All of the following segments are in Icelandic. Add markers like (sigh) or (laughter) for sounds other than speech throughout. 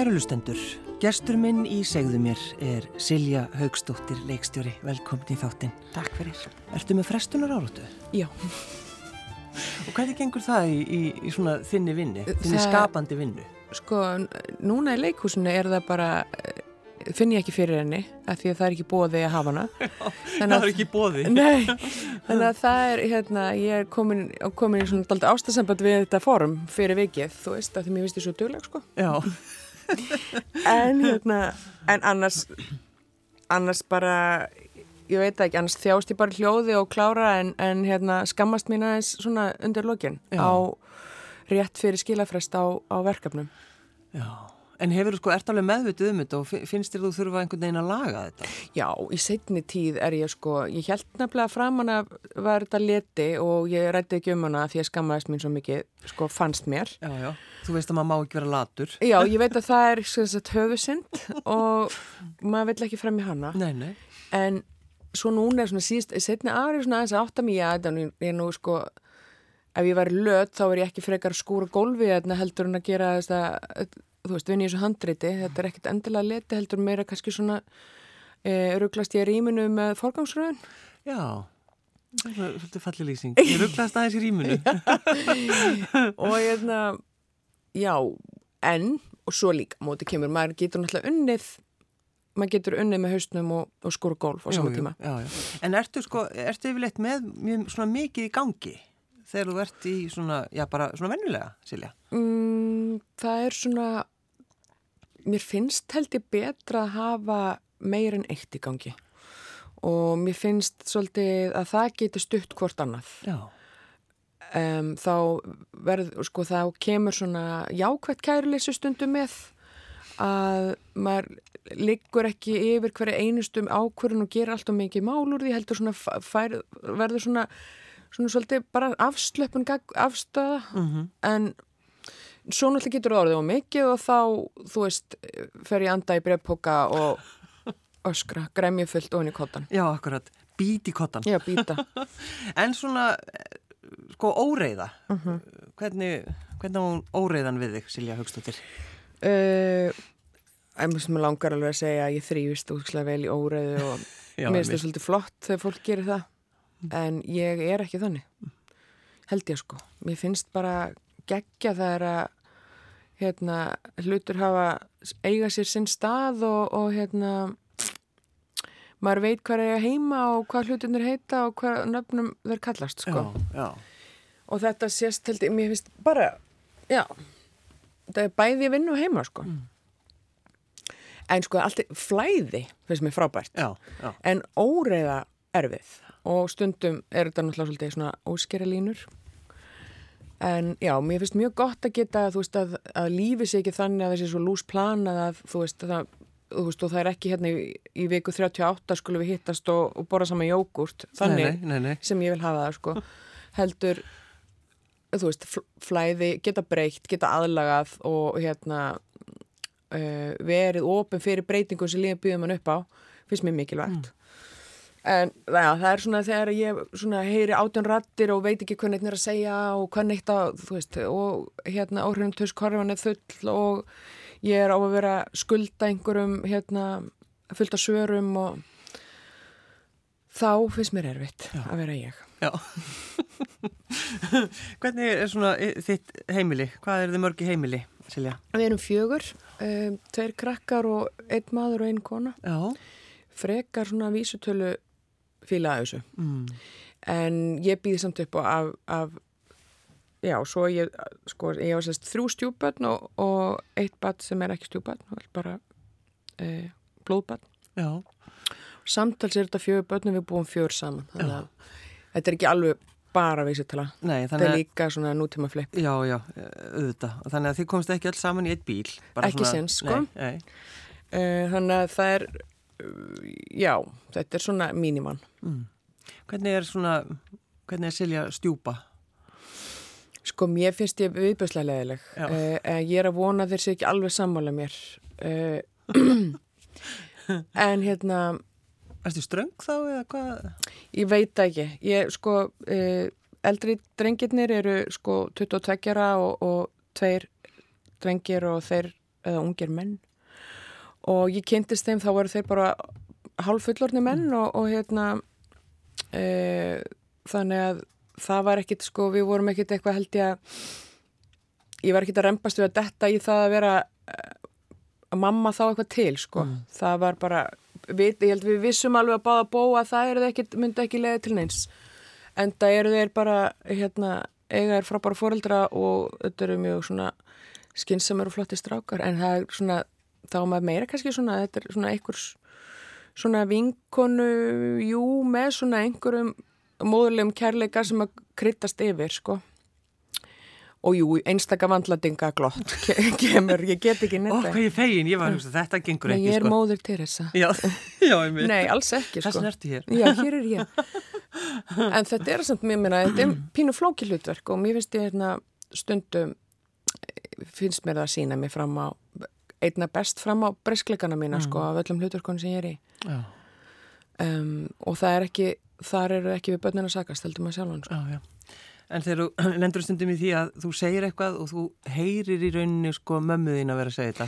Kærulustendur, gestur minn í segðu mér er Silja Haugstóttir, leikstjóri. Velkomin í þáttinn. Takk fyrir. Ertu með frestunar áratu? Já. Og hvernig gengur það í, í, í svona þinni vinni, þinni skapandi vinnu? Sko, núna í leikhúsinu er það bara, eh, finn ég ekki fyrir henni, af því að það er ekki bóði að hafa hana. (laughs) Það er ekki bóði. (laughs) Nei, þannig að það er, hérna, ég er komin, komin í svona daldi ástasamband við þetta forum fyrir vikið, þú veist, af því mér finnst ég svo dugleg, sko. Já, (laughs) En, hérna, en annars, annars bara, ég veit ekki, annars þjást ég bara hljóði og klára en, en hérna, skammast mín aðeins svona undir lokin Já. á rétt fyrir skilafrest á, á verkefnum. já. En hefur þú sko, ert alveg meðvitið um þetta og fi- finnst þér þú þurfa einhvern veginn að laga þetta? Já, í setni tíð er ég sko, ég held nefnilega framan að var þetta leti og ég rætti ekki um hana því að skammaðist mín svo mikið, sko, fannst mér. Já, já. Þú veist að maður má ekki vera latur. Já, (laughs) ég veit að það er sko þess að höfusynd og maður vill ekki frem í hana. Nei, nei. En svo núna er svona síðust, setni ári svona aðeins mig að nú- ég er nú sko, ef ég væri löt þá er ég ekki frekar skúra gólfi þarna heldur en að gera þess að, þú veist, vinni í þessu handriti, þetta er ekkit endilega leti heldur meira kannski svona e, rugglast ég rýminu með forgangsröðun. Já. Það er svona svolítið falli lýsing. (laughs) Ég rugglast aðeins í rýmunu. og hérna, já, en, og svo líka, móti kemur, maður getur náttúrulega unnið, maður getur unnið með hausnum og, og skóra golf á sama tíma. Já, já. En ertu sko, ertu yfirleitt með mjög, svona mikið í gangi þegar þú ert í svona, já bara svona vennulega, Silja? Mm, það er svona, mér finnst held ég betra að hafa meir en eitt í gangi og mér finnst svolítið að það getur stutt hvort annað. Já. um, þá verð, sko, þá kemur svona jákvætt kæruleysu stundu með að maður liggur ekki yfir hverja einustum ákvörðun og gerir alltaf mikið mál úr því heldur svona fær, verður svona, svona svolítið bara afslöpun afstöða Mm en svo náttúrulega getur það orðið á mikið og þá, þú veist, fer ég anda í breyfpoka og (laughs) öskra, gremju fullt ofin í kottan. Já, akkurat. Bít í kottan. Já, býta. (laughs) En svona, sko, óreiða. Mhm. Hvernig, hvernig á óreiðan við þig, Silja Haugstóttir? Uh, en mér langar alveg að segja að ég þrývist úrslega vel í óreiðu og (laughs) mér finnst það svolítið flott þegar fólk gerir það en ég er ekki þannig. Held ég sko. Mér finnst bara geggja það er að hérna, hlutur hafa eiga sér sinn stað og, og hérna maður veit hvað er heima og hvað hlutinir heita og hvað nöfnum þeir kallast sko. Já, já. og þetta sést held ég, mér finnst bara, já þetta er bæði að vinna og heima sko. En sko allt er flæði finnst mér frábært. Já. en óreiða erfið og stundum er þetta náttúrulega svolítið svona óskera línur. En já, mér finnst mjög gott að geta þú veist að, að lífi sé ekki þannig að þessi svo lús planað að þú veist að það þú veist og það er ekki hérna í, í viku 38 skulum við hittast og, og borra saman jógurt þannig Nei, nei, nei, sem ég vil hafa það sko. Heldur þú veist, fl- flæði geta breytt, geta aðlagað og hérna uh, verið opin fyrir breytingum sem líðan býðum hann upp á, finnst mér mikilvægt en já, það er svona þegar ég svona heyri átjón rattir og veit ekki hvernig þetta er að segja og hvernig eitt að, þú veist, og hérna áhrifin töskorfan er full og ég er á að vera skulda einhverjum hérna fullt af svörum og þá finnst mér erfitt að vera ég Já. (laughs) hvernig er svona þitt heimili? Hvað er þið mörg í heimili, Silja? Við erum fjögur, um, tveir krakkar og einn maður og einn kona. Já. Frekar svona vísutölu fílaði þessu. Mm. En ég býði samt upp af, af já, svo ég, sko, ég var sérst þrjú stjúbötn og, og eitt bad sem er ekki stjúbötn, bara e, blóðbötn. Já. Samtals er þetta fjögur bötn við búum fjör saman. Þannig að þetta er ekki alveg bara vísutala. Þetta er að... líka svona nútíma flipp. Já, já, auðvitað. Og Þannig að þið komst ekki alls saman í eitt bíl. Ekki séns, sko. Nei, nei. E, þannig að það er, uh, já, þetta er svona mínimann. Hvernig er svona, hvernig er Silja stjúpa? Sko, mér finnst ég viðbjörslega leðileg. Uh, ég er að vona þeir sé ekki alveg sammála mér. Uh, (clears throat) en hérna, Erstu ströng þá eða hvað? ég veit ekki. Ég, sko, uh, eldri drengirnir eru sko 22 ára og, og tveir drengir og þeir eða ungir menn og ég kynntist þeim þá voru þeir bara hálf fullorni menn og, og hérna e, þannig að það var ekkit sko, við vorum ekkit eitthvað held ég að ég var ekkit að rempast við að detta í það að vera að mamma þá eitthvað til sko, það var bara við, ég held við vissum alveg að báða að það eru ekkit, myndi ekki leiði til neins. En það eru þeir bara hérna, eiga er frábæra fóreldra og þetta eru mjög svona skynnsamur og flotti strákar en það er svona, þá er maður meira kannski svona, þetta er svona einhvers svona vinkonu, jú, með svona einhverjum móðulegum kærleika sem að kryttast yfir, sko. Og jú, einstaka vandladinga glott (laughs) ke- kemur, ég get ekki Ó, netta. hvað ég fegin, ég var að hugsa, þetta gengur Nei, ekki, ég er sko. móður til þessa. Já, (laughs) já, ég mynd. Nei, alls ekki, sko. Þessin ertu hér. Já, hér er ég. (laughs) En þetta er samt, mér meina, þetta er pínu flóki hlutverk og mér finnst ég hérna stundum, finnst mér það að sína mig fram á, einna best fram á breskleikana mína, sko, af öllum hlutverkunum sem ég er í. Já, Um, og það er ekki, þar eru ekki við börnin að sakast, heldur maður sjálfan, sko. já, já. En þegar þú (clears throat) lendur stundum í því að þú segir eitthvað og þú heyrir í rauninni sko mömmu þín að vera að segja þetta.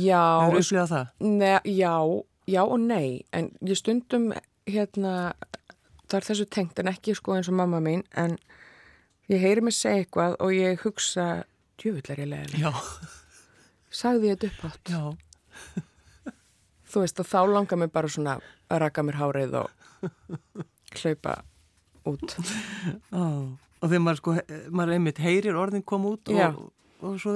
Já, Hefur upplýðað það? ne, já, já og nei, en ég stundum, hérna, það er þessu tengt en ekki sko eins og mamma mín, en ég heyri mig segja eitthvað og ég hugsa, djöfull er ég leiðileg. Já, Sagði ég þetta upp átt. já. (laughs) Þú veist, og þá langar mér bara svona að raka mér hárið og hlaupa út. Ó, og þegar maður sko, maður einmitt heyrir orðin koma út Já. og, og svo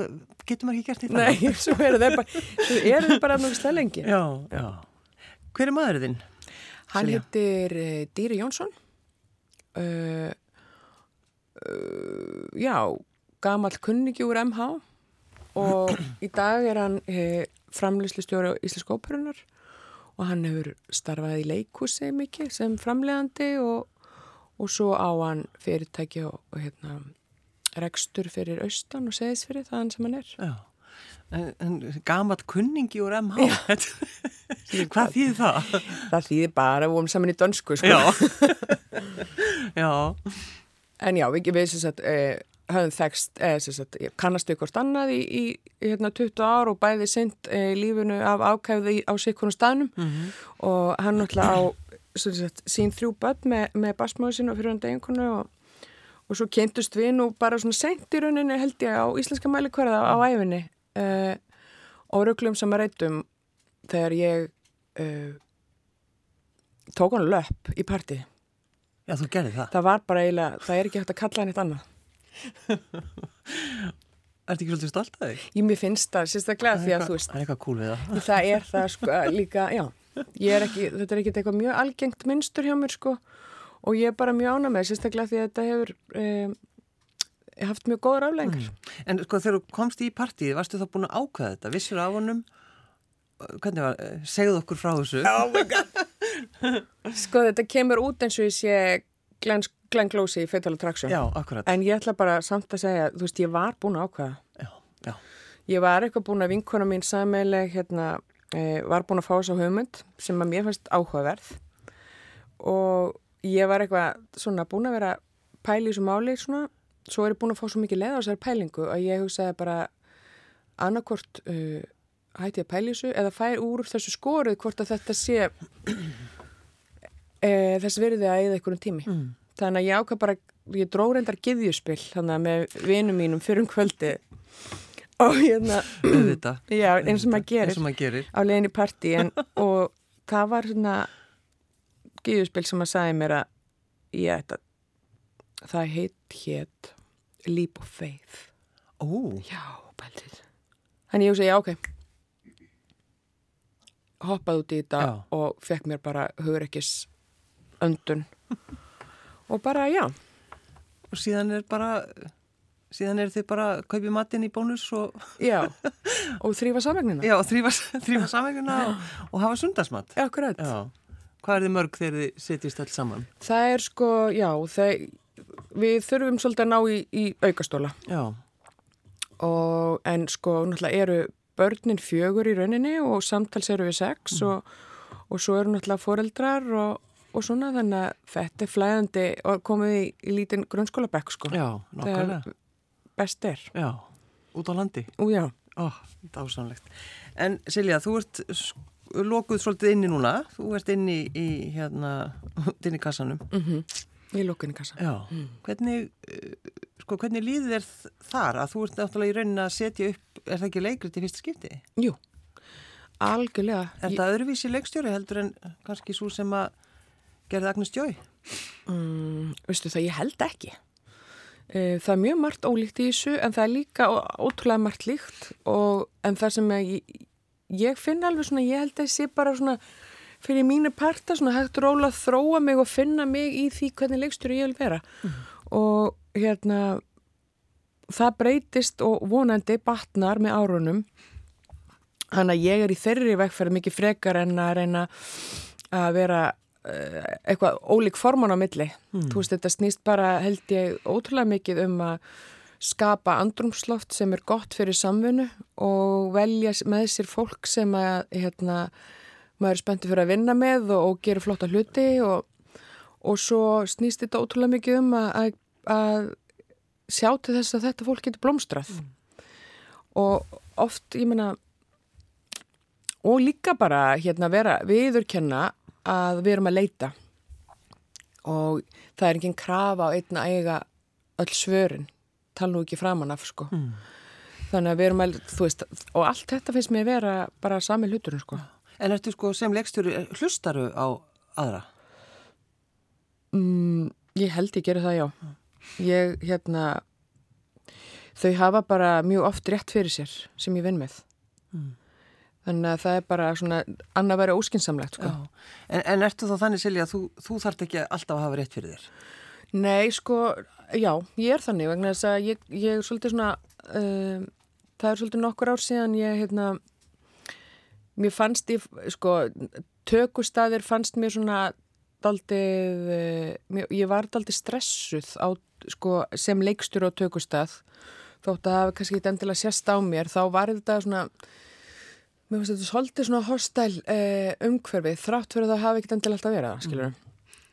getur maður ekki gert nýtt Nei, svo eru þeir bara, svo eru þeir bara náttúrulega lengi. Já, já. Hver er maðurinn þinn? Hann Silja. heitir uh, Dýri Jónsson uh, uh, Já gamall kunningi úr MH og í dag er hann uh, framlýslustjóri á Íslensk óperunar og hann hefur starfað í leikhúsi mikið sem framlegandi og, og svo á hann fyrirtæki og, og hérna rekstur fyrir austan og segðis fyrir það sem hann er Já. En, en gamat kunningi úr MH. (laughs) Hvað þýðir það? Það þýðir bara við vorum saman í dönsku sko. Já. (laughs) já. En já, við, við sem sagt, eh, höfum þekst, eh, sem sagt, kannastu ykkur annað í, í, hérna, 20 ár og bæði sint eh, lífinu af ákæfði á sikkunum staðnum Mhm. og hann náttúrulega á sem sagt, sín þrjú börn með, með basmóðu sín og fyrir hann deginkonu og, og svo kynntust við nú bara svona sent í rauninni held ég á íslenska mælikvarða á æfinni eh, og rugglum sem að reytum þegar ég eh, tók hann löpp í partí. Já, þú gerði það. Það var bara eiginlega, það er ekki hægt að kalla hann eitt annað. (laughs) Ertu ekki svolítið stolt að þig? Ég mér finnst það sérstaklega því að þú veist, Það er eitthvað cool við það. það er það sko líka, já, ég er ekki, þetta er ekki eitthvað mjög algengt mynstur hjá mér sko og ég er bara mjög ána með sérstaklega því að þetta hefur um, haft mjög góður aflengur. En sko þegar þú komst í partíð, varstu þá búin að ákveða þetta? Vissur af honum? Hvernig var, eh, segðu okkur frá þessu. Oh my god. Sko þetta kemur út eins og ég sé Glenn, Glenn Close í Fatal Attraction. Já, akkurat. En ég ætla bara samt að segja, þú veist, ég var búin að ákveða. Já, já. Ég var eitthvað búin að vinkona mín sameileg hérna, e, var búin að fá þess á hugmynd sem að mér fannst áhugaverð og ég var eitthvað svona búin að vera pæli í þessu máli svona, svo er ég búin að fá svo mikið leið á þessari pælingu að ég hugsaði bara annarkvort uh, hætti að þessu eða fær úr þessu skorið hvort að þetta sé e, þess virði að eða einhverjum tími. Mm. Þannig að ég ákvað bara, ég dró reyndar giðjuspill þannig að með vinum mínum fyrir um kvöldi og hérna, (clears throat) já, eins og maður gerir Eins og maður gerir. á leiðin í partí en, og það var svona giðjuspill sem að sagði mér að ég ætta það heit hétt Leap of Faith. Ó, Já, bæltið Þannig ég hugsa, já, ok hoppaði út í þetta Já. og fekk mér bara hugrekkis öndun (laughs) og bara, já og síðan er bara, síðan er þið bara að kaupi matinn í bónus og, Já, (laughs) og þrýfa samegnina. já, og þrýfa, (laughs) þrýfa samveguna og, og hafa sundarsmatt. Já. Hvað er þið mörg þegar þið setjist alls saman? Það er sko, já, það, við þurfum svolítið að ná í, í aukastóla Já, og en sko, náttúrulega eru börnin fjögur í rauninni og samtals eru við sex og, og svo eru náttúrulega foreldrar og, og svona þannig að þetta er flæðandi og komið í, í lítinn grunnskólabekk sko. já, nákvæmlega. Þegar best er. Já, út á landi. Og já, Ó, dásamlegt. En Silja, þú ert lokuð svolítið inni núna. Þú ert inni í, hérna, inni í kassanum. Mm Í lókinni kassa. Já. Hvernig, eh, sko, hvernig þér þ- þar að þú ert náttúrulega í rauninni að setja upp, er það ekki leikrið til fyrsta skipti? Jú, algjörlega. Er það öðruvísi leikstjóri heldur en kannski svo sem að gerði Agnes Jói? Mm, veistu það, ég held ekki. Eh, Það er mjög margt ólíkt í þessu en það er líka ótrúlega margt líkt og, en það sem ég, ég finn alveg svona, ég held að ég sé bara svona fyrir mínu parta svona hægt róla að þróa mig og finna mig í því hvernig leikstjóri ég vil vera og hérna það breytist og vonandi batnar með árunum þannig að ég er í þeirri vegferð mikið frekar en að reyna að vera uh, eitthvað ólík forman á milli. Þú veist, þetta snýst bara held ég ótrúlega mikið um að skapa andrumsloft sem er gott fyrir samfunnu og velja með sér fólk sem að hérna, maður er spenntið fyrir að vinna með og, og gera flotta hluti og, og svo snýst þetta ótrúlega mikið um að, að, að sjá til þess að þetta fólk getur blómstrað. Og oft, ég meina og líka bara hérna vera viðurkenna að við erum að leita. Og það er enginn krafa á einn að eiga öll svörin. Tala nú ekki framan af sko. Mm. þannig að við erum að, þú veist og allt þetta finnst mér vera bara sami hluturinn sko. En ertu sko sem leikstjóri, hlustaru á aðra? Mm, ég held ég geri það já ég hérna þau hafa bara mjög oft rétt fyrir sér sem ég vinn með Mm. þannig að það er bara svona annað vera óskinsamlegt sko. En, en ertu þá þannig Silja að þú, þú þart ekki alltaf að hafa rétt fyrir þér? Nei, sko, já, ég er þannig vegna þess að ég, ég svolítið svona, um, það er svolítið nokkur ár síðan ég, hérna, mér fannst ég, sko, tökustæðir fannst mér svona daldið, mér, ég var daldið stressuð á, sko, sem leikstur á tökustæð, þótt að það hafi kannski ekki endilega sérst á mér, þá var þetta svona, mér finnst þetta svolítið svona hostæl uh, umhverfið, þrátt fyrir að það hafi ekkert endilega alltaf verið skilur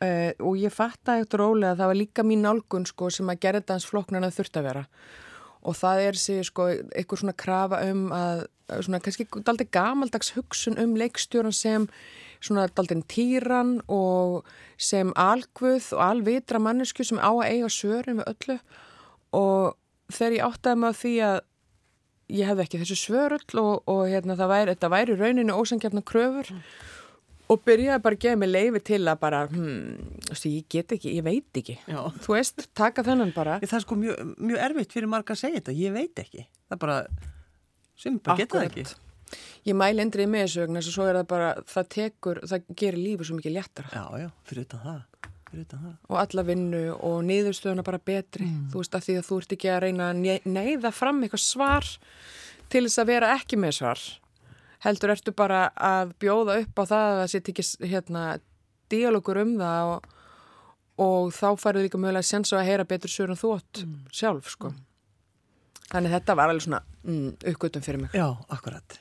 Uh, og ég fatta eftir rólega að það var líka mín nálgun sko, sem að gera þetta hans flokknan að þurft að vera. Og það er sig sko, eitthvað svona krafa um að svona kannski daldi gamaldags hugsun um leikstjóran sem svona daldi týran og sem algvöð og alvitra mannesku sem á að eiga svörin við öllu og þegar ég áttaði maður því að ég hefði ekki þessu svörull og, og hérna, væri, þetta væri rauninu ósangjarnar kröfur og byrjaði bara að gefa mig leifi til að bara, hmm, veist, ég get ekki, ég veit ekki. Já. Þú veist, taka þennan bara. Það er sko mjög, mjög erfitt fyrir marga að segja þetta, ég veit ekki. Það er bara, sem bara geta það ekki. Ég mæli endrið með þessu vegna, þess að svo er það bara, það tekur, það gerir lífið svo mikið léttara. Já, já, fyrir utan það, fyrir utan það. Og alla vinnu og niðurstöðuna bara betri. Þú veist, að því að þú ert ekki að reyna að ne- neyða fram eitthvað svar til þess að vera ekki með svar. Heldur ertu bara að bjóða upp á það að það sé ekki hérna díalogur um það og, og þá færðu líka mögulega sens á að heyra betur sögur en þú átt sjálf, sko. Þannig að þetta var alveg svona mm, uppgötum fyrir mig. Já, akkurat.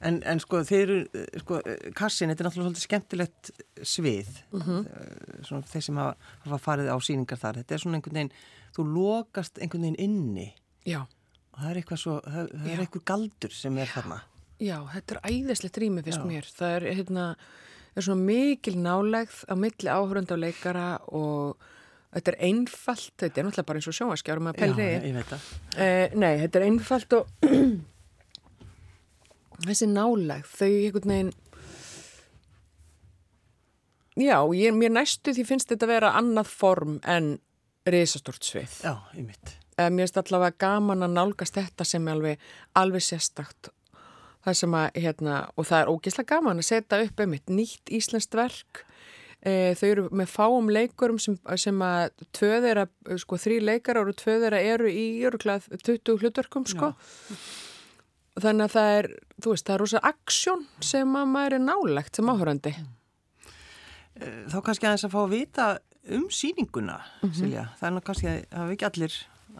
En, en sko, þeir eru, sko, kassin, þetta er náttúrulega svolítið skemmtilegt svið, mm svona þeir sem hafa, hafa farið á síningar þar. Þetta er svona einhvern veginn, þú lokast einhvern veginn inni Já. og það er eitthvað svo, það, það er Já. eitthvað galdur sem er þarna. Já, þetta er æðislegt rými fyrst Já. mér. Það er, hérna, er svona mikil nálegð á milli áhörund á leikara og þetta er einfalt, þetta er náttúrulega bara eins og sjónvaskjárum að pælri. Já, ég veit það. Eh, nei, þetta er einfalt og (clears throat) þessi nálegð, þau einhvern veginn Já, ég, mér næstu því finnst þetta að vera annað form en risastort svið. Já, ég mitt. Mér finnst allavega gaman að nálgast þetta sem er alveg, alveg sérstakt. Það sem að, hérna, og það er ógeðslega gaman að setja upp einmitt nýtt íslenskt verk. E, þau eru með fáum leikurum sem, sem að tvö þeirra, sko þrý leikar og tvö þeirra eru í öruglega 20 hlutverkum, sko. Þannig að það er, þú veist, það er rosa aksjón sem að maður er nálegt sem áhörandi. Eh, Þá kannski aðeins að fá að vita um síninguna, Silja. Það er nú kannski að hafa ekki allir,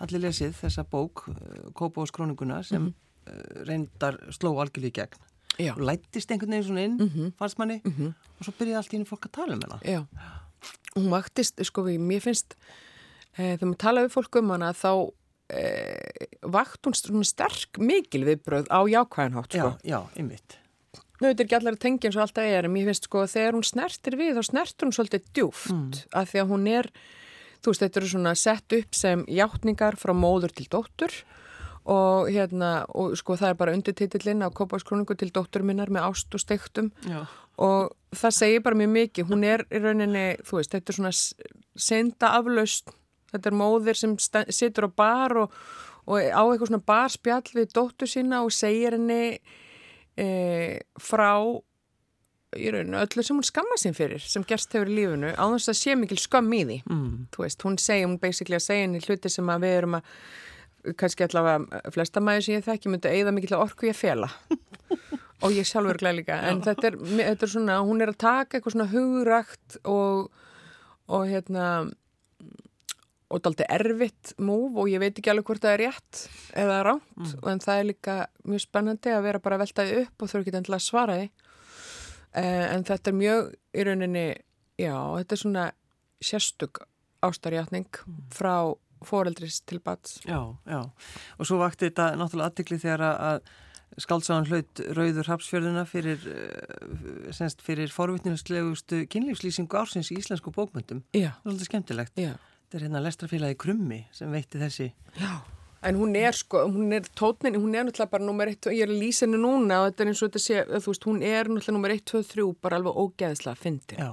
allir lesið þessa bók, Kópós króninguna, sem mm reyndar sló algjörlega í gegn. Já, Og lættist einhvern veginn svona inn, fannst manni, og svo byrjaði allt í henni fólk að tala um hana. Já, hún vaktist, sko mér finnst, e, þegar maður tala við fólk um hana þá vakt hún sterk mikil viðbröð á jákvæðanhátt Já, sko. já. Nú, þetta er ekki allar að tengja eins og alltaf er en mér finnst sko að þegar hún snertir við þá snertir hún svolítið djúft Mm. af því að hún er, þú veist, þetta eru svona sett upp sem játningar frá móður til dóttur og hérna, og sko það er bara undirtitillinn á Kópáskróningu til dóttur minnar með ást og steiktum Já. og það segir bara mjög mikið, hún er í rauninni, þú veist, þetta er svona senda aflaust, þetta er móðir sem situr á bar og, og á eitthvað svona barspjall við dóttur sína og segir henni e, frá í rauninu öllu sem hún skamma sín fyrir sem gerst hefur í lífinu, á þess að sé mikil skömm í því, Mm. þú veist, hún segir, hún basically að segja henni hluti sem að við erum að kannski allavega flesta maður sem ég þekki myndi eigða mikil orku ég fela. (laughs) Og ég sjálfur glæð líka. En þetta er, þetta er svona, hún er að taka eitthvað svona hugrakt og, og hérna og daldi erfitt múf og ég veit ekki alveg hvort það er rétt eða ránt en það er líka mjög spennandi að vera bara að velta því upp og þurfa ekki endilega að svara því eh, en þetta er mjög í rauninni, já, þetta er svona sérstök ástarjátning frá foreldris til bats Já, já. Og svo vakti þetta náttúrulega aðtikli þegar að- að skaldsáðan hlaut Rauður Hapsfjörðuna fyrir, semst, fyrir forvittninslegustu kynlífslýsingu ársins í íslensku bókmyndum. Já, Það er svolítið skemmtilegt. já Þetta er hérna lestrafélagi Krummi sem veitti þessi. Já, en hún er sko, hún er tótnin, hún er náttúrulega bara nummer 1, ég er að lýsa henni núna og þetta er eins og þetta sé, þú veist, hún er náttúrulega nummer 1, 2, 3, bara alveg ógeðslega fyndin. Já,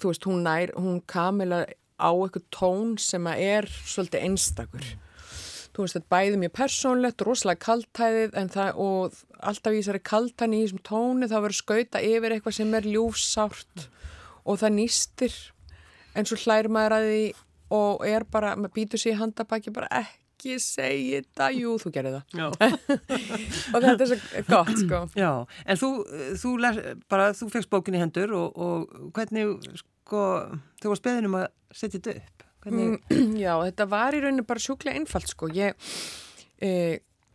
Þú veist, hún nær, hún kamila á eitthvað tón sem að er svolítið einstakur. Þú veist, þetta bæði mjög persónlegt, rosalega kaltæðið en það, og alltaf í þessari kaltæni í þessum tóni þá verður skauta yfir eitthvað sem er ljúfsárt og það nýstir en svo hlær maður að því og er bara, maður býtur sér í handabæki bara ekki segja þetta, jú, þú gerir það. (laughs) Og þetta er svo gott, sko. Já, en þú, þú, les, bara, þú fegst bókin í hendur og, og hvernig, sko, þú var speðinum að setja þetta upp? Hvernig, (clears throat) Já, þetta var í rauninu bara sjúklega einfalt sko. Ég e,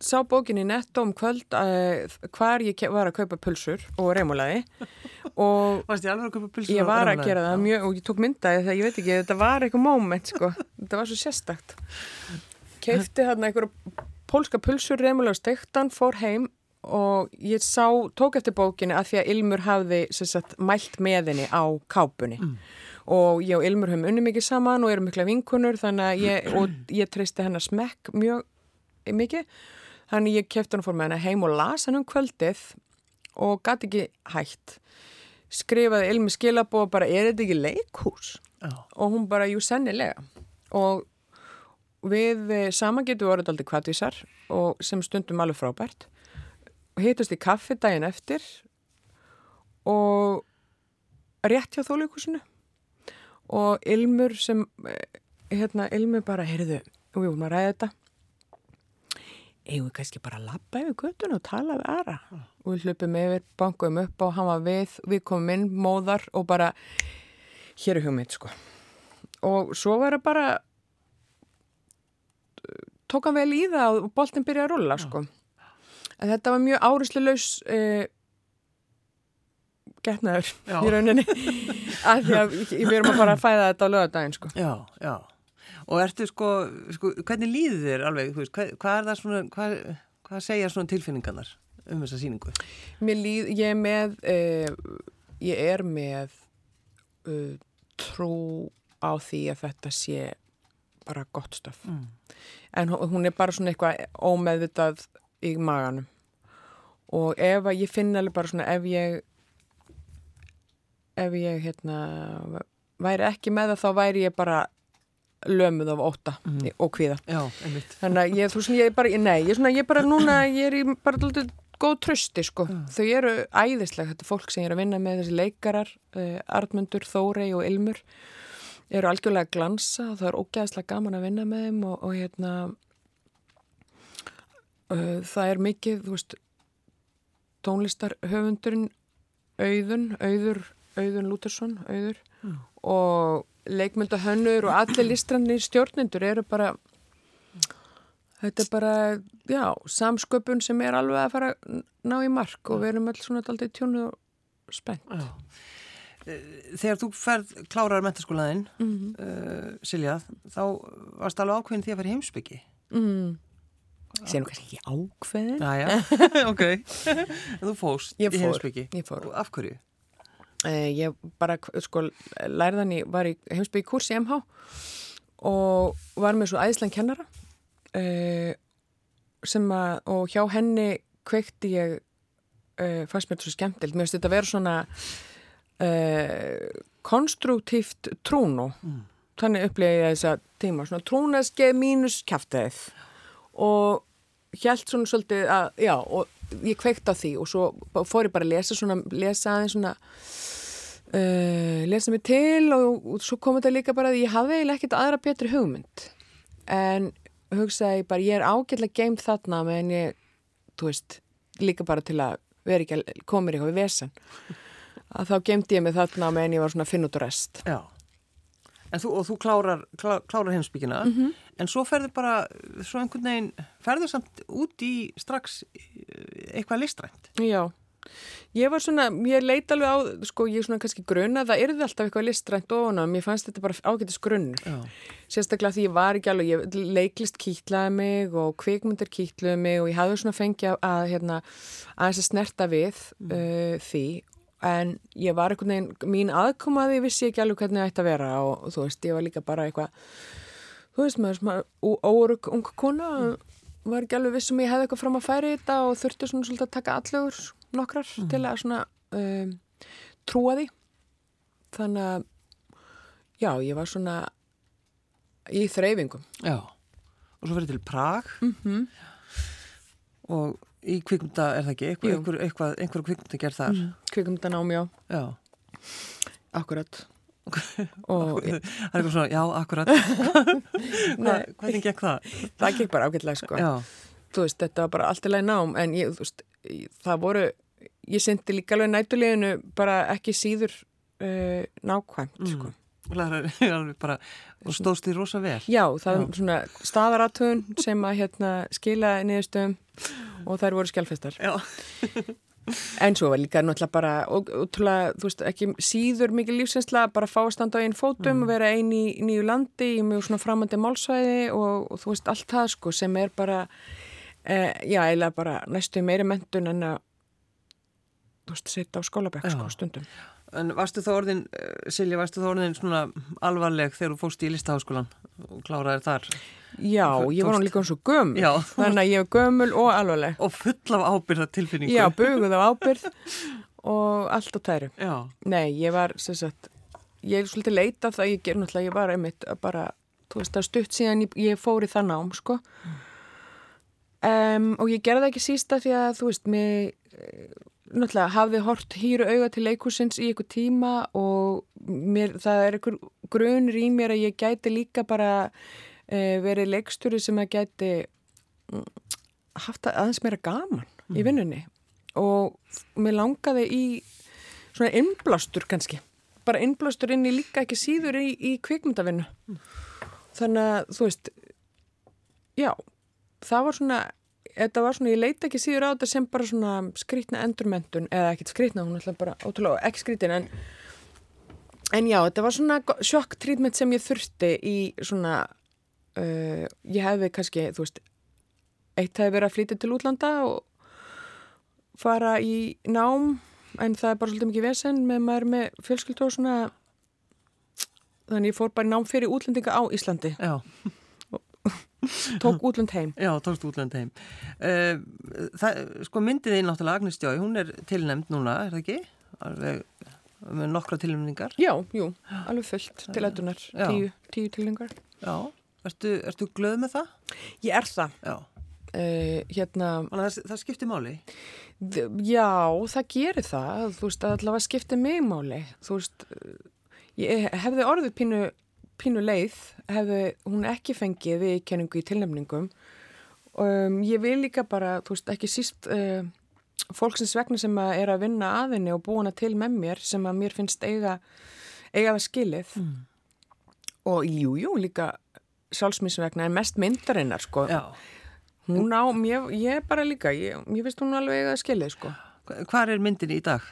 sá bókinni netto um kvöld e, hvar ég var að kaupa pulsur og reymulaði (laughs) og varst ég að var að gera það mjög og ég tók myndaði þegar ég veit ekki, þetta var eitthvað moment sko. Þetta var svo sérstakt. Keifti þarna einhverja pólska pulsur reymulaði og steiktan, fór heim og ég sá, tók eftir bókinni að því að Ilmur hafði sagt, mælt með henni á kápunni. Og ég og Ilmur höfum unni mikið saman og erum mikla vinkunur þannig að ég, (clears throat) ég treysti hennar smekk mjög mikið þannig ég kefti hann fór með hennar heim og las hann um kvöldið og gæti ekki hægt skrifaði Ilmi skilabóð bara er þetta ekki leikhús? Já, og hún bara, jú, sennilega. Og við eh, saman getum orðið aldrei kvartvísar og sem stundum alveg frábært. Og hitust í kaffi daginn eftir og rétt hjá þóleikúsinu og Ilmur sem eh, hérna, Ilmur bara, heyrðu og við vorum að ræða þetta eigum við kannski bara að labba yfir göttun og tala við aðra og við hlupum yfir, bankuðum upp og hann var við, við komum inn, móðar og bara hér er hugmynd sko. Og svo var það bara tók hann vel í það og boltin byrjaði að rulla sko. En þetta var mjög árislulegs eh, getnaður í rauninni. (laughs) Af því að við erum að fara að fæða þetta á lögadaginn sko. Já, já. Og ertu sko, sko hvernig líður þér alveg, veist, hvað, hvað er það svona, hvað, hvað segja svona tilfinningarnar um þessa síningu? Mér líð, ég er með uh, ég er með uh, trú á því að þetta sé bara gott stöf Mm. en hún- hún er bara svona eitthvað ómeðvitað í maganum og ef að ég finna alveg bara svona ef ég ef ég hérna væri ekki með það þá væri ég bara lömuð af óta Mhm. og kvíða Já. Þannig að ég, þú veist, ég er bara, nei, ég er svona, ég er bara núna, ég er í bara alltaf góð trösti, sko. Þau eru æðislega, þetta er fólk sem ég er að vinna með þessi leikarar, uh, Artmundur, Þórei og Ilmur, eru algjörlega glansa það er ógæðslega gaman að vinna með þeim og, og hérna, uh, það er mikið, þú veist, tónlistarhöfundurinn Auðun, Auður, Auðun Lútersson, Auður og leikmyndahönnur og allir listrannir stjórnendur eru bara þetta er bara, já, samsköpun sem er alveg að fara að ná í mark og við erum alls svona aldrei tjónu og spennt. Já. þegar þú ferð klárar mentaskólaðinn, mm Mhm. -hmm. uh, Silja, þá varst alveg ákveðin því að fara í heimsbyggi. mm. sé nú kannski ekki ákveðin Næja, (laughs) ok. (laughs) En þú fóst Ég í fór, heimsbyggi. ég fór. Og af hverju? Eh, ég bara, sko, lærðan í, var í heimsbyggi kurs í MH og var með svo æðislega kennara eh, sem að, og hjá henni kveikti ég, eh, fannst mér þetta svo skemmtilt, mér finnst þetta að vera svona eh, konstruktíft trúnu, þannig upplýði ég þessa tíma, svona trúnaskeið mínus kjaftaðið og hjælt svona svolítið að, já, og ég kveikt á því og svo fór ég bara að lesa svona, lesa aðeins svona uh, lesa mig til og, og svo kom þetta líka bara að ég hafði eiginlega ekkert aðra betri hugmynd en hugsaði bara, ég er ágætlega geimt þarna meðan ég, þú veist líka bara til að vera ekki að koma mér eitthvað við vesan að þá geimdi ég mig þarna meðan ég var svona að finna út úr rest Já. En þú, og þú klárar, klá, klárar heimsbyggina, Mhm. en svo ferður bara, svo einhvern veginn, ferður samt út í strax eh, eitthvað listrænt. Já, ég var svona, ég leit alveg á, sko, ég svona kannski grunna, það yrði alltaf eitthvað listrænt ofan á, mér fannst þetta bara ágætis grunnur. Já. Sérstaklega því ég var ekki alveg, ég leiklist kýtlaði mig og kvikmyndir kýtlaði mig og ég hafði svona fengið að, að hérna, aðeins að snerta við uh, því, en ég var einhvern veginn, mín aðkomaði vissi ekki alveg hvernig það ætti að vera og, þú veist, ég var líka bara eitthvað, þú veist maður, órug ung kona, var ekki alveg vissum ég hefði eitthvað fram að færi þetta og þurfti svona svolítið að taka allögur nokkrar til að svona um, trúa því. Þannig að, já, ég var svona í þreyfingum. Já. Og svo ferður til Prag Mm og í kvikmynda er það ekki, einhver, eitthvað, einhver kvikmynda gerð þar. Kvikumdanám, já, Já. akkurat. og (laughs) Það er eitthvað svona, já, akkurat. (laughs) Hva, hvernig gekk það? það gekk bara ágætlega, sko. Já. Þú veist, þetta var bara allt í lagi nám, en ég, þú veist, það voru, ég syndi líka alveg nætuleginu bara ekki síður uh, nákvæmt, sko. (laughs) Er alveg bara, og stóðst því rosa vel. Já, það er svona staðaratöun sem að hérna skila niðurstöðum og þær voru skjálfestar. Já. (laughs) En svo var líka náttúrulega bara, og, útrúlega, þú veist, ekki síður mikið lífsinsla, bara fá að standa á einn fótum og vera einn í nýju landi í mjög svona framandi málsvæði og, og þú veist, allt það sko sem er bara, eh, já, eiginlega bara næstu meiri mentun en að, veist, setja á skólabekk Já. sko stundum. En varstu þá orðin, eh, Silja, varstu þá orðin svona alvarleg þegar þú fóst í listaháskólan og kláraði þar? Já, ég var hann líka svo gömul, Já. þannig að ég var gömul og alvarleg. Og full af ábyrða tilfinningu. Já, buguð á ábyrð og allt á tæru. Já. Nei, ég var, sem sagt, ég er svolítið leita það ég ger náttúrulega, ég var einmitt að bara, þú veist, það stutt síðan ég, ég fór í það nám, sko. Um, og ég gerði það ekki sísta því að, þú veist, mig, náttúrulega, hafði hort hýru auga til leikúsins í ykkur tíma og mér, það er ykkur grunur í mér að ég gæti líka bara uh, verið leikstjóri sem að gæti mm, haft aðeins meira gaman í vinnunni. Og mér langaði í svona innblástur kannski bara innblástur inn í líka ekki síður í, í kvikmyndavinnu. Þannig að þú veist já, það var svona þetta var svona, ég leita ekki síður á þetta sem bara svona skrýtna endurmentun eða ekkit skrýtna, hún alltaf bara ótrúlega ekki skrýtin en en já, þetta var svona sjokk-trítment sem ég þurfti í svona uh, ég hefði kannski, þú veist eitt hefði verið að flytja til útlanda og fara í nám en það er bara svolítið mikið vesen með maður með fjölskyldu og svona. Þannig ég fór bara í nám fyrir útlendinga á Íslandi. Já, tók útlend heim. Já, tókst útlönd heim. Uh, það, sko myndið þín náttúrulega Agnes Stjói, hún er tilnæmt núna, er það ekki? Alveg með nokkra tilnæmningar. já, jú, alveg fullt til aðdunar tíu, tíu tilningar Já, ertu, ertu glöð með það? ég er það. Já, uh, hérna, það, það skiptir máli. já, það gerir það. Þú veist, allavega skiptir mig máli. Þú veist, uh, ég hefði orðið pínu, pínu leið hefði hún ekki fengið við kenningu í tilnefningum. Um, ég vil líka bara, þú veist, ekki síst uh, fólksins vegna sem að er að vinna að henni og búina til með mér sem að mér finnst eiga, eiga það skilið. Og jú, jú, líka sjálfsmísum vegna en mest myndarinnar, sko. Já. hún á, mér, ég bara líka ég, ég finnst hún alveg eiga það skilið, sko. Hvar er myndin í dag?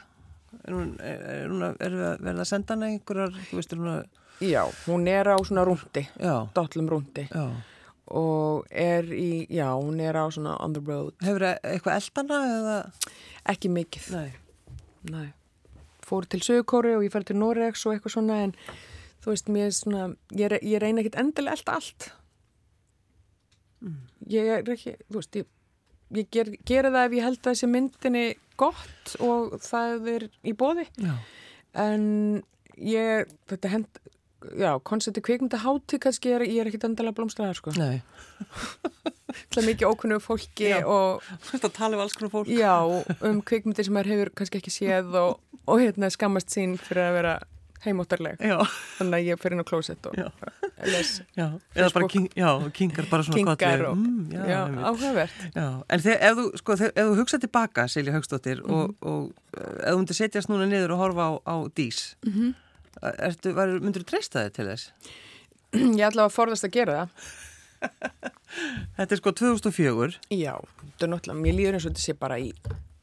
Er hún, er, er hún að, að verða að senda hana einhverjar, þú veist, er hún að, Já, hún er á svona rúndi, já, dotlum rúndi já. og er í, já, hún er á svona on the road. Hefur eitthvað eldana eða? Ekki mikið, Nei. nei. Fór til Sögukóri og ég fær til Noregs og eitthvað svona en þú veist, mér er svona, ég, re- ég reyna ekkit endilega elda allt. Ég er ekki, þú veist, ég, ég ger, gera það ef ég held að þessi myndinni gott og það er í bóði. Já. En ég, þetta hend, já, koncepti kvikmynda hátíð kannski, er, ég er ekkit endilega blómstræðar, sko. Nei. (laughs) Það er mikið ókunnu fólki Já. og Þú veist að tala um alls konar fólk. já, um kvikmyndir sem maður hefur kannski ekki séð og, og hérna skammast sín fyrir að vera heimóttarleg. Já, Þannig að ég fyrir inn á klósett og Já. les, já. Eða bara, king, já, kingar bara svona kingar kolli. og, Mm, já, já, áhugavert. Já, en þegar, ef þú, sko, ef þú hugsa tilbaka, Silja Haugstóttir, Mhm. og, og uh, ef þú myndir setjast núna niður og horfa á, á dís, mm Mhm. -hmm. Ertu, var, myndir þú treysta þig til þess? Ég ætla að forðast að gera það. (laughs) Þetta er sko 2004. Já, þetta er náttúrulega, mér líður eins og þetta sé bara í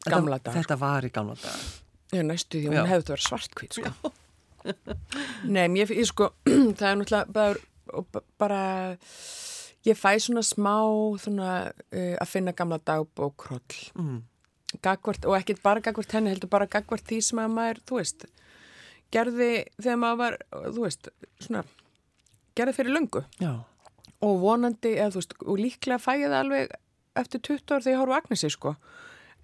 gamla dag. Þetta var í gamla dag. Ég næstu því Já. hún hefði þetta verið svartkvít, sko. (laughs) Nei, mér finnst, sko, (clears throat) það er náttúrulega bara, bara, ég fæ svona smá, svona, uh, að finna gamla dagbók kroll. Mm. Gagvart, og ekkit bara gagvart henni, heldur bara gagvart því sem að maður, þú veist, gerði þegar maður var, þú veist, svona, gerði fyrir löngu. Já, Og vonandi, eða þú veist, og líklega fæ ég það alveg eftir 20 ár þegar ég horf á Agnesi, sko.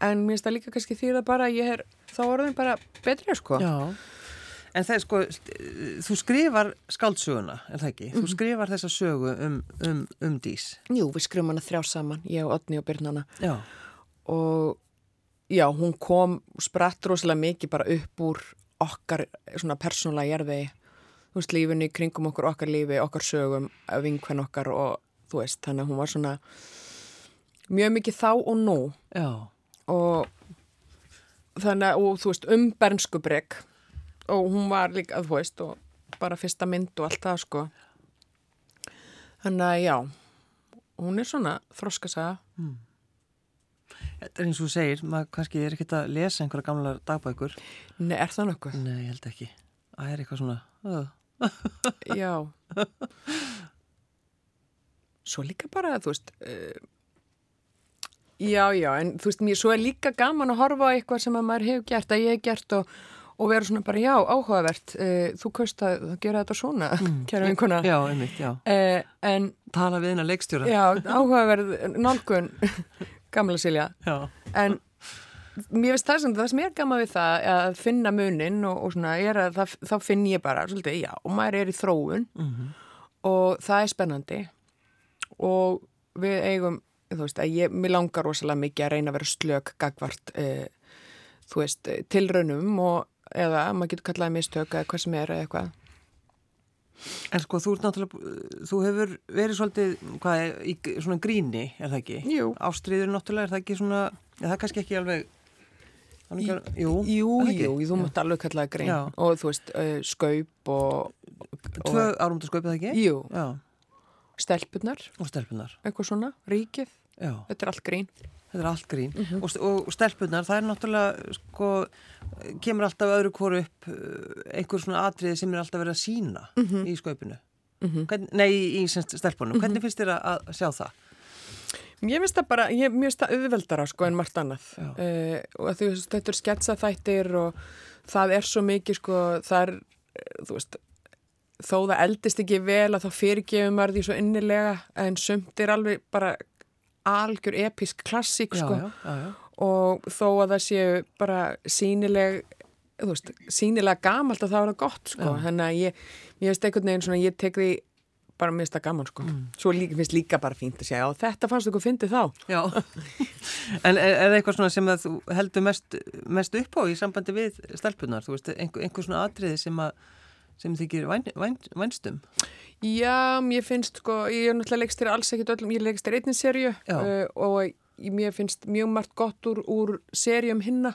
En mér finnst það líka kannski því að bara ég er, þá orðin bara betri, sko. já. En það er sko, þú skrifar skáldsöguna, er það ekki? Mhm. Þú skrifar þessa sögu um, um, um dís. Jú, við skrifum hana þrjá saman, ég og Otni og Byrnana Já, og já, hún kom spratt rosalega mikið bara upp úr okkar svona persónulega jarði þú veist, lífinu í kringum okkur, okkar lífi, okkar sögum, vinkvenn okkar og þú veist, þannig að hún var svona mjög mikið þá og nú. Já, og þannig að, og þú veist, um bernskubregg og hún var líka, þú veist, og bara fyrsta mynd og allt það, sko. Þannig að, já hún er svona þroskasaga þetta er eins og þú segir, maður kannski er ekkert að lesa einhverja gamla dagbækur. Nei, er það nokkuð? Nei, ég held ekki. Það er eitthvað svona, (laughs) Já. Svo líka bara, þú veist, uh, já, já, en þú veist, mér svo er líka gaman að horfa á eitthvað sem að maður hefur gert, að ég hef gert og, og vera svona bara, já, áhugavert, uh, þú kaust að gera þetta svona, mm. (laughs) kæra vinkuna. já, einmitt, já. Uh, en, Tala við hennar leikstjóra. já, áhugaverð nálgun, (laughs) gamla Silja, Já, en mér finnst það sem það sem er gaman við það að finna munin og, og svona að það, þá finn ég bara svolítið, já, og maður er í þróun Mhm. og það er spennandi. Og við eigum þú veist, að ég, mér langar rosalega mikið að reyna að vera slök gagvart eh, þú veist, tilraunum og eða maður getur kallaði mistök eða hvað sem er eða eitthvað En sko, þú ert náttúrulega, þú hefur verið svolítið, hvað, er, í svona gríni, er það ekki? Jú. Ástriður náttúrulega, er það ekki svona, ja, það er kannski ekki alveg, er ekki, jú, Jú, er ekki? jú, þú mátt alveg kallaði grein Já. og þú veist, uh, skaup og, Tvö árumta skaupið það ekki? jú, Já, stelpunar og stelpunar, eitthvað svona, ríkið, já, þetta er allt grín þetta er allt grín. Mhm. og, st- og stelpunar, það er náttúrulega, sko, kemur alltaf öðru hvoru upp uh, einhver svona atriði sem er alltaf verið að sína Mhm. í skaupinu. Hvern, nei, í, í stelpunum. Hvernig finnst þér að, að sjá það? Ég finnst það bara, ég finnst það auðveldara sko en margt annað uh, og veist, þetta er sketsaþættir og það er svo mikið sko, það er, eh, þú veist þó það eldist ekki vel að þá fyrirgefum maður því svo innilega en sumt er alveg bara algjör episk klassík Já, sko. já, og þó að það séu bara sínileg veist, sínilega gamalt að það var það gott sko, þannig að ég ég veist einhvern veginn svona, ég tek því bara mér finnst það gaman sko, Mm. svo líka, finnst líka bara fínt að segja, já þetta fannst okkur fyndið þá. Já, en er, er það eitthvað svona sem að þú heldur mest, mest upp á í sambandi við stelpunar, þú veist, einhver, einhver svona atriði sem að sem þykir væn, væn, vænstum? Já, mér finnst sko, ég er náttúrulega leikstýri alls ekkit öllum, ég leikstýri einnig serju uh, og ég- mér finnst mjög margt gott úr, úr serjum hinna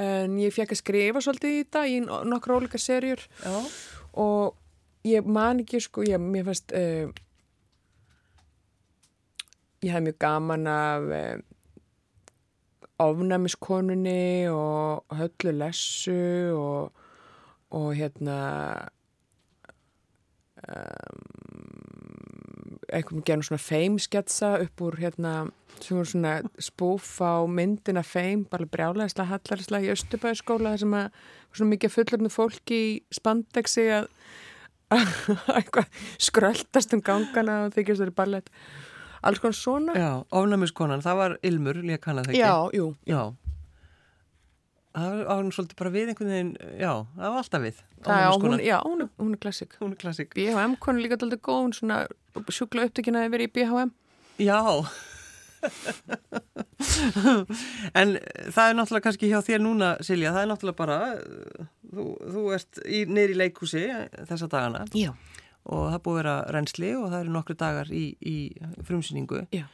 en ég fekk að skrifa svolítið í þetta í no- nokkra ólíka serjur Já. og ég man ekki sko, ég, mér finnst uh, ég hef mjög gaman af uh, ofnæmiskonunni og höllu lessu og, og hérna um, einhvern veginn svona feimsketsa upp úr hérna sem voru svona spúf á myndina feim, bara brjálæðislega hallarislega í Östubæðskóla sem að svona mikið fullurnu fólki í spandexi að eitthvað skröldast um gangana og þykist þeirri ballett. Alls konar svona. Já, ofnæmiskonan, það var Ilmur, líka kannað ekki Já, jú. Já Það var hún svolítið bara við einhvern veginn, já, það var alltaf við. Það, já, hún, ofnæmiskonan. já, hún er, hún er klassik hún er klassik BHM konu líka alltaf góð, hún svona sjúkla upptökina að vera í BHM Já. (laughs) En það er náttúrulega kannski hjá þér núna Silja, það er náttúrulega bara þú, þú ert í, neyri leikúsi þessa dagana. Já, og það búið að vera reynsli og það eru nokkru dagar í, í frumsýningu. Já.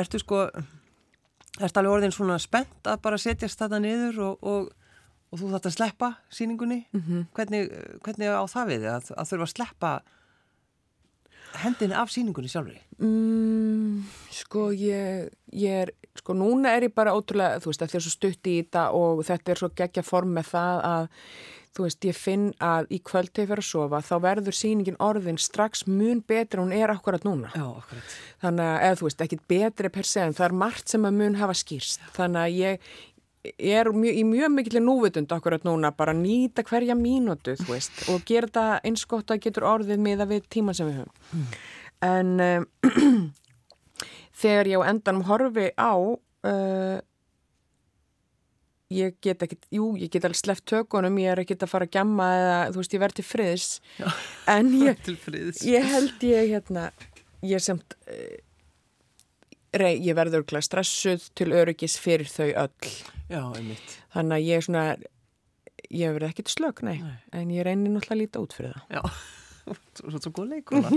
Ertu sko Ertu alveg orðin svona spennt að bara setjast þetta niður og, og, og þú þarft að sleppa síningunni mm hvernig, hvernig á það við að, að þurfa að sleppa hendinni af síningunni sjálfri? Mm, sko ég, ég er, sko núna er ég bara ótrúlega, þú veist, að þér svo stutt í þetta og þetta er svo geggja form með það að, þú veist, ég finn að í kvöld þegar ég fer að sofa, þá verður sýningin orðin strax mun betri en hún er akkurat núna. Já, akkurat Þannig að, eða þú veist, ekkit betri per se en það er margt sem að mun hafa skýrst. Þannig að ég er mjö, í mjög mikilvæg núvitund akkurat núna bara nýta hverja mínútu, þú veist, og gera þetta eins gott að getur orðið miða við tíman sem við höfum. En um, (clears throat) þegar ég á endanum horfi á, uh, ég get ekkit, jú, ég get alveg sleppt tökunum, ég er ekkit að fara að gjamma eða, þú veist, ég verð til friðs, Já. en (laughs) ég, til friðs ég held ég, hérna, ég samt, uh, rey, ég verður örugglega stressuð til öryggis fyrir þau öll. Já, einmitt Þannig að ég er svona, ég verður ekkit slög, nei, Nei. en ég reynir náttúrulega að líta út fyrir það. Já, (laughs) svo, svo góð leikuna.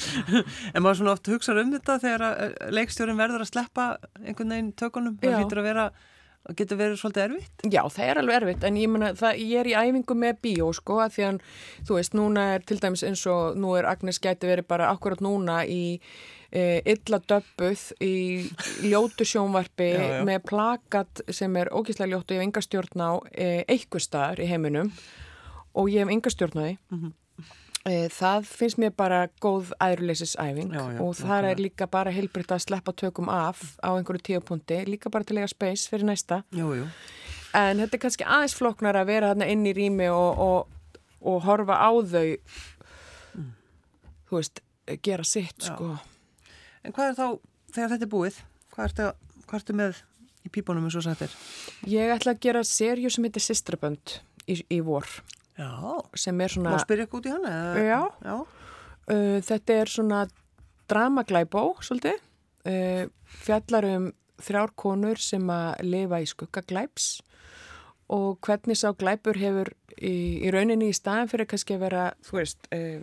(laughs) En maður svona oft hugsa um þetta þegar eh, leikstjórin verður að sleppa einhvern veginn tökunum það Já. hlýtur að vera, það getur verið svolítið erfitt Já, það er alveg erfitt, en ég, mena, það, ég er í æfingu með bíó, sko, að því að, þú veist, núna er til dæmis eins og nú er Agnes gæti verið bara akkurat núna í e, illa döbbuð í ljótu sjónvarpi Já, já. með plakat sem er ógíslega ljótt og ég hef enga stjórn á e, einhver staðar í heiminum og ég hef enga stjórn á því. Mhm. E, það finnst mér bara góð já, og það er líka bara heilbritt að sleppa tökum af á einhverju tíupunkti, líka bara til að eiga space fyrir næsta. Jú, jú, En þetta er kannski aðeins floknar að vera þarna inn í rými og, og, og horfa á þau, þú veist, gera sitt, Já. sko. En hvað er þá, þegar þetta er búið hvað ertu, hvað ertu með í pípunum eins og sagt er? Ég ætla að gera serju sem heitir Sistrabönd í, í vor, Já, sem er má svona, spyrja eitthvað út í hana? Já. Já, uh, þetta er svona dramaglæbó, svolítið, uh, fjallar um þrjár konur sem að lifa í skuggaglæps og hvernig sá glæpur hefur í, í rauninni í staðin fyrir kannski að vera, þú veist, uh,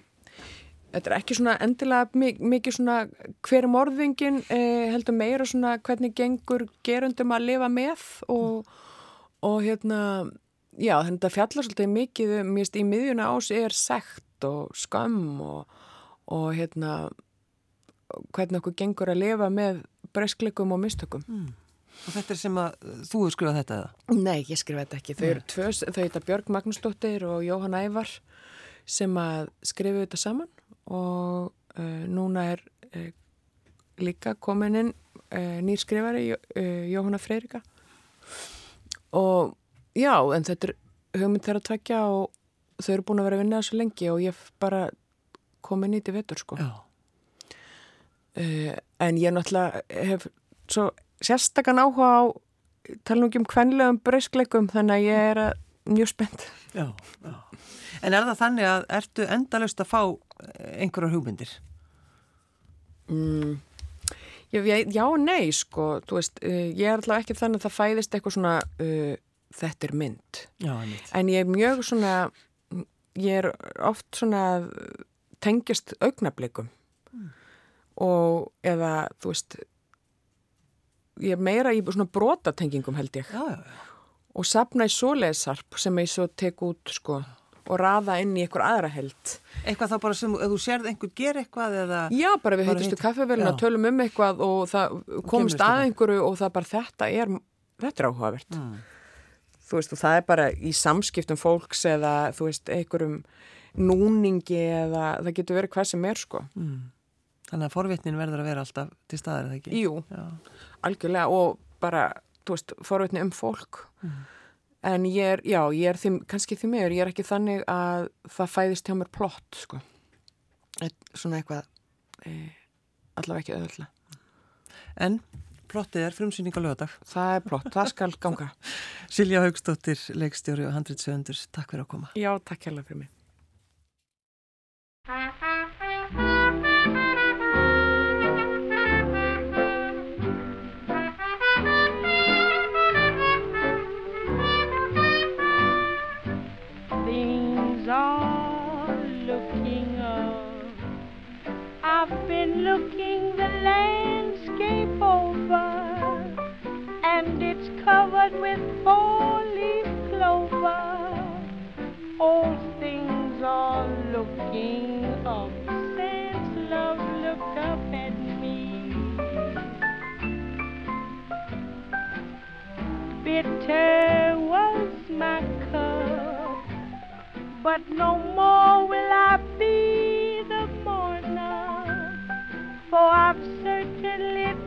þetta er ekki svona endilega mi- mikið svona hver er morðingin, uh, heldur meira svona hvernig gengur gerundum að lifa með og, og hérna, já, þetta fjallar svolítið mikið, um, mér veist, í miðjuna ás er sekt og skömm og, og hérna, hvernig okkur gengur að lifa með breyskleikum og mistökum. og þetta er sem að þú hefur skrifað þetta eða? Nei, ég skrifa þetta ekki. Þau eru tvö, þau heita Björg Magnúsdóttir og Jóhann Ævar sem að skrifu þetta saman og uh, núna er uh, líka komininn uh, nýr skrifari uh, Jóhanna Freyrika og já, en þetta er hugmynd þeirra að tvekja og þau eru búin að vera að vinna þessu lengi og ég bara komin í þetta vetur sko. Já. Uh, en ég náttúrulega hef svo sérstakann áhuga á tala nú ekki um kvenlegum breyskleikum þannig að ég er að, mjög spennt Já, já. En er það þannig að ertu endalust að fá eh, einhverjar hugmyndir? mm. já, já nei sko, þú veist, uh, ég er alltaf ekki þannig að það fæðist eitthvað svona uh, þetta er mynd, Já, en ég er mjög svona ég er oft svona tengjast augnablikum og eða þú veist ég er meira í svona brotatengingum held ég Já, já, já. og sapna í svoleiðsarp sem ég svo tek út sko og raða inn í einhver aðra held. Eitthvað þá bara sem, ef þú sérð einhver gera eitthvað eða... Já, bara við heitustu kaffevelina, já. tölum um eitthvað og það komist að einhverju og það bara þetta er þetta er áhugavert mm. Þú veist og það er bara í samskiptum fólks eða þú veist einhverjum núningi eða það getur verið hvað sem er sko mm. Þannig að forvitnin verður að vera alltaf til staðar, eða ekki? Jú, Já. algjörlega og bara, þú veist, forvitni um fólk mm. en ég er, já, ég er því, kannski því meður, ég er ekki þannig að það fæðist hjá mér plott sko svona eitthvað e, allavega ekki öðvöldlega En plottið er frumsýning á lögadag Það er plott, það skal ganga. (laughs) Silja Haugstóttir, leikstjóri og 100 sögundur Takk fyrir að koma. Já, takk hérlega fyrir mig covered with four-leaf clover. All things are looking up. Since love looked up at me. Bitter was my cup But no more will I be the mourner, for I've certainly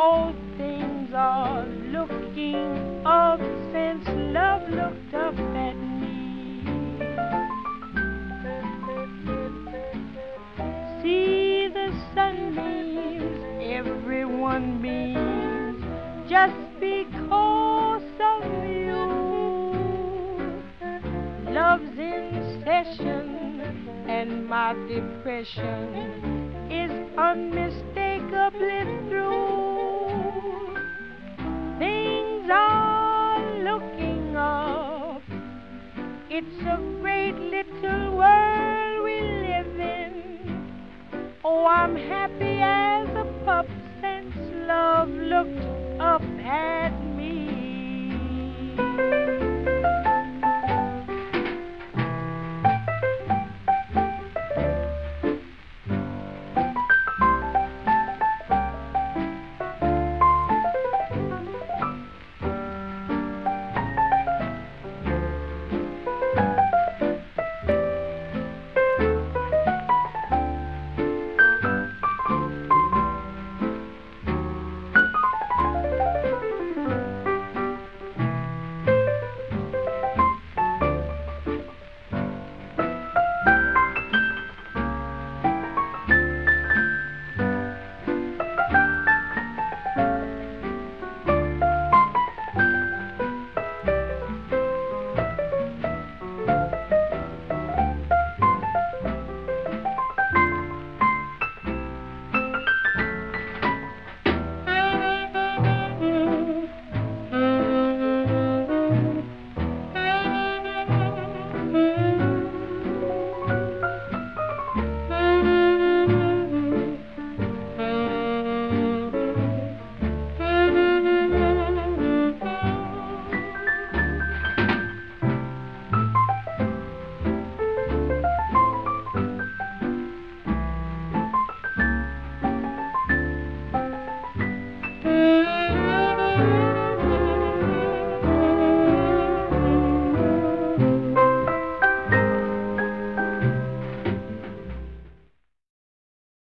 All things are looking up since love looked up at me. See the sunbeams, everyone beams, just because of you. Love's in session and my depression is unmistakably through. It's a great little world we live in. Oh, I'm happy as a pup since love looked up at me.